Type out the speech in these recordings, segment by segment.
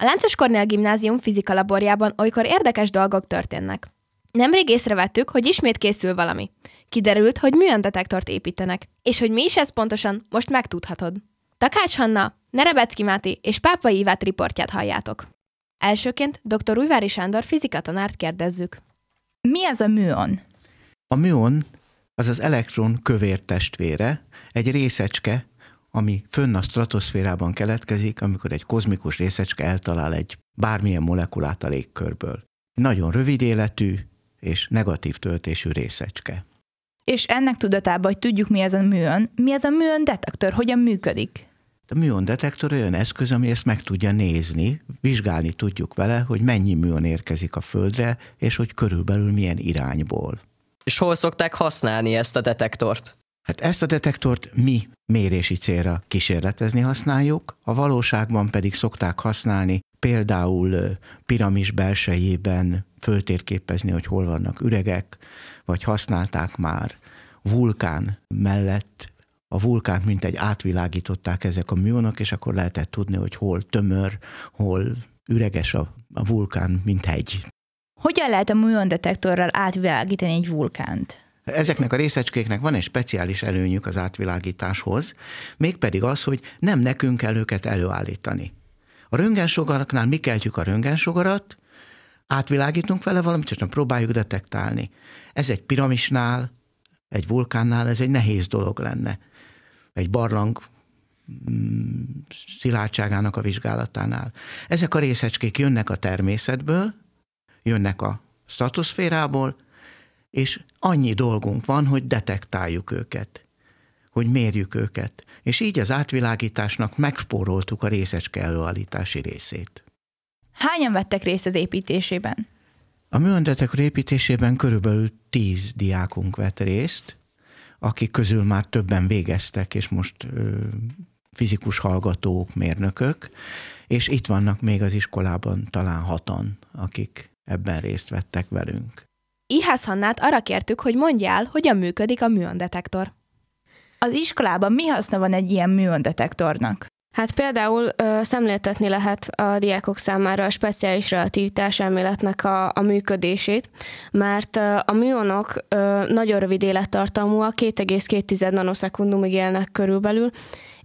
A Láncos Kornél Gimnázium fizika laborjában olykor érdekes dolgok történnek. Nemrég észrevettük, hogy ismét készül valami. Kiderült, hogy műandetektort építenek. És hogy mi is ez pontosan, most megtudhatod. Takács Hanna, Nerebecki Máté és Pápai Ivát riportját halljátok. Elsőként dr. Újvári Sándor fizikatanárt kérdezzük. Mi az a műon? A műon az az elektron kövér testvére, egy részecske, ami fönn a stratoszférában keletkezik, amikor egy kozmikus részecske eltalál egy bármilyen molekulát a légkörből. Nagyon rövid életű és negatív töltésű részecske. És ennek tudatában, hogy tudjuk, mi ez a műon, mi ez a műon detektor, hogyan működik? A műon detektor olyan eszköz, ami ezt meg tudja nézni, vizsgálni tudjuk vele, hogy mennyi műon érkezik a Földre, és hogy körülbelül milyen irányból. És hol szokták használni ezt a detektort? Hát ezt a detektort mi mérési célra kísérletezni használjuk, a valóságban pedig szokták használni például piramis belsejében föltérképezni, hogy hol vannak üregek, vagy használták már vulkán mellett a vulkánt mint egy átvilágították ezek a műonok, és akkor lehetett tudni, hogy hol tömör, hol üreges a, a vulkán, mint hegy. Hogyan lehet a műondetektorral átvilágítani egy vulkánt? Ezeknek a részecskéknek van egy speciális előnyük az átvilágításhoz, mégpedig az, hogy nem nekünk kell őket előállítani. A röntgensugaraknál mi keltjük a röntgensugarat, átvilágítunk vele valamit, csak próbáljuk detektálni. Ez egy piramisnál, egy vulkánnál ez egy nehéz dolog lenne. Egy barlang mm, szilárdságának a vizsgálatánál. Ezek a részecskék jönnek a természetből, jönnek a stratoszférából, és annyi dolgunk van, hogy detektáljuk őket, hogy mérjük őket. És így az átvilágításnak megspóroltuk a részecske előállítási részét. Hányan vettek részt az építésében? A műöndetekor építésében körülbelül tíz diákunk vett részt, akik közül már többen végeztek, és most ö, fizikus hallgatók, mérnökök, és itt vannak még az iskolában talán hatan, akik ebben részt vettek velünk. Ihász Hannát arra kértük, hogy mondja el, hogyan működik a műondetektor. Az iskolában mi haszna van egy ilyen műondetektornak? Hát például ö, szemléltetni lehet a diákok számára a speciális relativitás elméletnek a, a működését, mert ö, a műonok ö, nagyon rövid élettartamúak, 2,2 nanoszekundumig élnek körülbelül,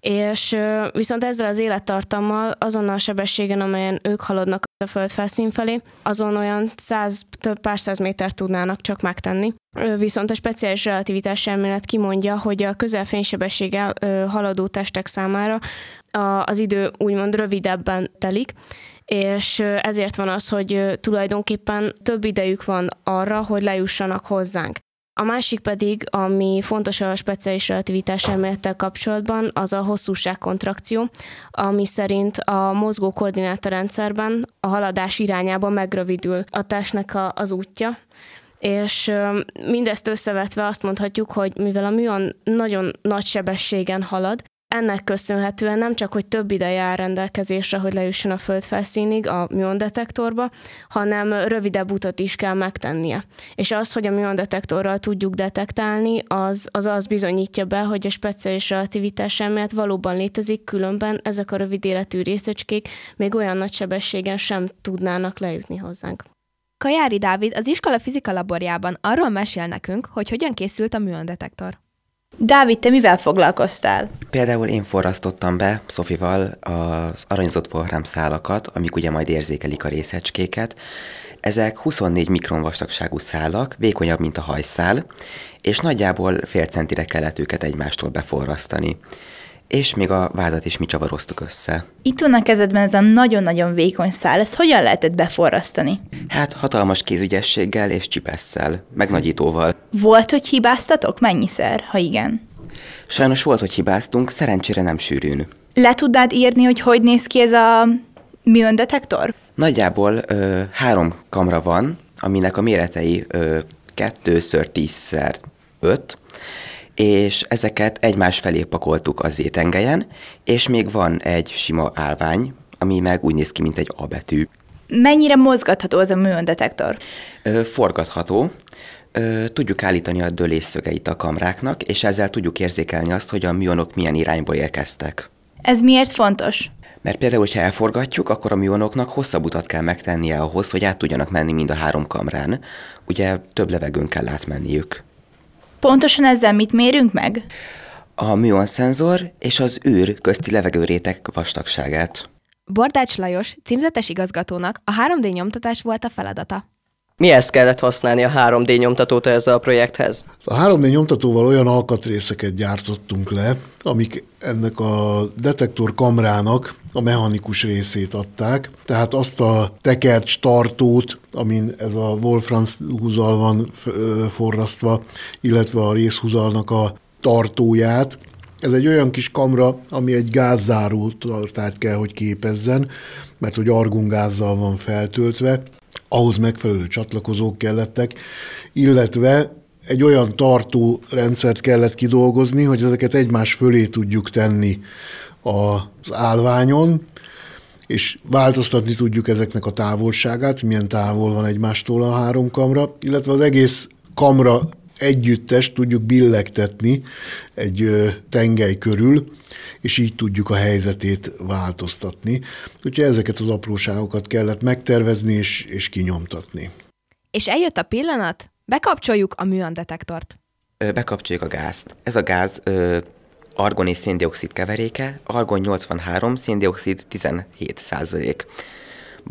és viszont ezzel az élettartammal azon a sebességen, amelyen ők haladnak a föld felszín felé, azon olyan száz, több pár száz méter tudnának csak megtenni. Viszont a speciális relativitás elmélet kimondja, hogy a közelfénysebességgel haladó testek számára az idő úgymond rövidebben telik, és ezért van az, hogy tulajdonképpen több idejük van arra, hogy lejussanak hozzánk. A másik pedig, ami fontos a speciális relativitás elmélettel kapcsolatban, az a hosszúságkontrakció, ami szerint a mozgó koordinátorrendszerben a haladás irányába megrövidül a testnek a, az útja, és mindezt összevetve azt mondhatjuk, hogy mivel a műon nagyon nagy sebességen halad, ennek köszönhetően nem csak, hogy több ideje áll rendelkezésre, hogy lejusson a földfelszínig a műondetektorba, hanem rövidebb utat is kell megtennie. És az, hogy a műondetektorral tudjuk detektálni, az, az az bizonyítja be, hogy a speciális relativitás elmélet valóban létezik, különben ezek a rövid életű részecskék még olyan nagy sebességen sem tudnának lejutni hozzánk. Kajári Dávid az iskola fizika laborjában arról mesél nekünk, hogy hogyan készült a műondetektor. Dávid, te mivel foglalkoztál? Például én forrasztottam be Szofival az aranyzott szálakat, amik ugye majd érzékelik a részecskéket. Ezek 24 mikron vastagságú szálak, vékonyabb, mint a hajszál, és nagyjából fél centire kellett őket egymástól beforrasztani és még a vázat is mi csavaroztuk össze. Itt van a kezedben ez a nagyon-nagyon vékony szál, ezt hogyan lehetett beforrasztani? Hát hatalmas kézügyességgel és csipesszel, megnagyítóval. Volt, hogy hibáztatok? Mennyiszer, ha igen? Sajnos volt, hogy hibáztunk, szerencsére nem sűrűn. Le tudnád írni, hogy hogy néz ki ez a műöndetektor? Nagyjából ö, három kamra van, aminek a méretei ö, 2x10x5, és ezeket egymás felé pakoltuk az zétengelyen, és még van egy sima állvány, ami meg úgy néz ki, mint egy A betű. Mennyire mozgatható az a műöndetektor? Ö, forgatható. Ö, tudjuk állítani a dölésszögeit a kamráknak, és ezzel tudjuk érzékelni azt, hogy a műonok milyen irányból érkeztek. Ez miért fontos? Mert például, hogyha elforgatjuk, akkor a műonoknak hosszabb utat kell megtennie ahhoz, hogy át tudjanak menni mind a három kamrán. Ugye több levegőn kell átmenniük. Pontosan ezzel mit mérünk meg? A műonszenzor és az űr közti levegőréteg vastagságát. Bordács Lajos, címzetes igazgatónak a 3D nyomtatás volt a feladata. Mihez kellett használni a 3D nyomtatót ezzel a projekthez? A 3D nyomtatóval olyan alkatrészeket gyártottunk le, amik ennek a detektor kamrának a mechanikus részét adták, tehát azt a tekercs tartót, amin ez a Wolfram húzal van forrasztva, illetve a részhúzalnak a tartóját. Ez egy olyan kis kamra, ami egy gázzáró tartályt kell, hogy képezzen, mert hogy argongázzal van feltöltve, ahhoz megfelelő csatlakozók kellettek, illetve egy olyan tartó rendszert kellett kidolgozni, hogy ezeket egymás fölé tudjuk tenni az állványon, és változtatni tudjuk ezeknek a távolságát, milyen távol van egymástól a három kamra, illetve az egész kamra együttes tudjuk billegtetni egy tengely körül, és így tudjuk a helyzetét változtatni. Úgyhogy ezeket az apróságokat kellett megtervezni és, és kinyomtatni. És eljött a pillanat, bekapcsoljuk a műandetektort. Bekapcsoljuk a gázt. Ez a gáz ö, argon és széndiokszid keveréke, argon 83, széndiokszid 17 százalék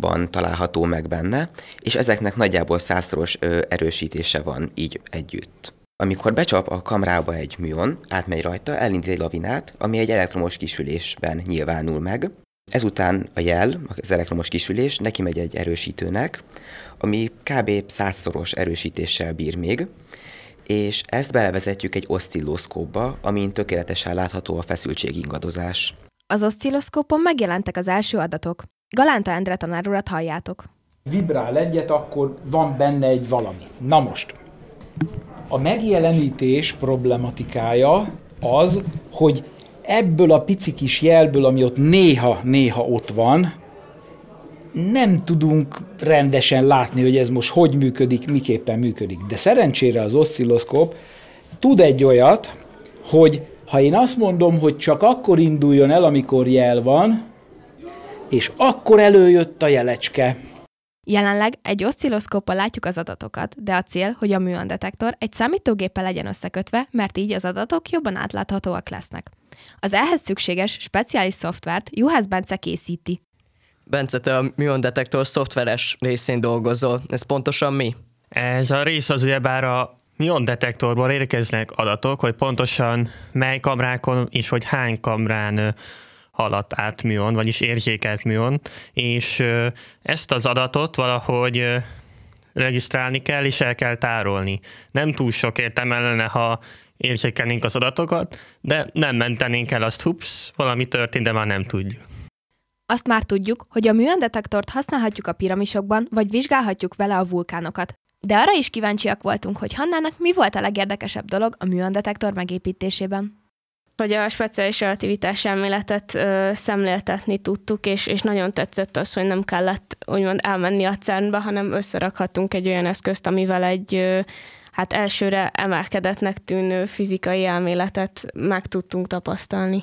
ban található meg benne, és ezeknek nagyjából százszoros erősítése van így együtt. Amikor becsap a kamrába egy műon, átmegy rajta, elindít egy lavinát, ami egy elektromos kisülésben nyilvánul meg. Ezután a jel, az elektromos kisülés neki megy egy erősítőnek, ami kb. százszoros erősítéssel bír még, és ezt belevezetjük egy oszcillószkópba, amin tökéletesen látható a feszültség ingadozás. Az oszcilloszkópon megjelentek az első adatok. Galánta Endre tanár urat halljátok. Vibrál egyet, akkor van benne egy valami. Na most, a megjelenítés problematikája az, hogy ebből a pici kis jelből, ami ott néha-néha ott van, nem tudunk rendesen látni, hogy ez most hogy működik, miképpen működik. De szerencsére az oszcilloszkóp tud egy olyat, hogy ha én azt mondom, hogy csak akkor induljon el, amikor jel van, és akkor előjött a jelecske. Jelenleg egy oszcilloszkóppal látjuk az adatokat, de a cél, hogy a műandetektor egy számítógéppel legyen összekötve, mert így az adatok jobban átláthatóak lesznek. Az ehhez szükséges speciális szoftvert Juhász Bence készíti. Bence, te a műandetektor szoftveres részén dolgozol. Ez pontosan mi? Ez a rész az ugyebár a Mion detektorból érkeznek adatok, hogy pontosan mely kamrákon és hogy hány kamrán haladt át műon, vagyis érzékelt műon, és ezt az adatot valahogy regisztrálni kell, és el kell tárolni. Nem túl sok értelme lenne, ha érzékelnénk az adatokat, de nem mentenénk el azt, hups, valami történt, de már nem tudjuk. Azt már tudjuk, hogy a műandetektort használhatjuk a piramisokban, vagy vizsgálhatjuk vele a vulkánokat. De arra is kíváncsiak voltunk, hogy Hannának mi volt a legérdekesebb dolog a műandetektor megépítésében hogy a speciális relativitás elméletet ö, szemléltetni tudtuk, és, és nagyon tetszett az, hogy nem kellett úgymond elmenni a cern hanem összerakhattunk egy olyan eszközt, amivel egy ö, hát elsőre emelkedetnek tűnő fizikai elméletet meg tudtunk tapasztalni.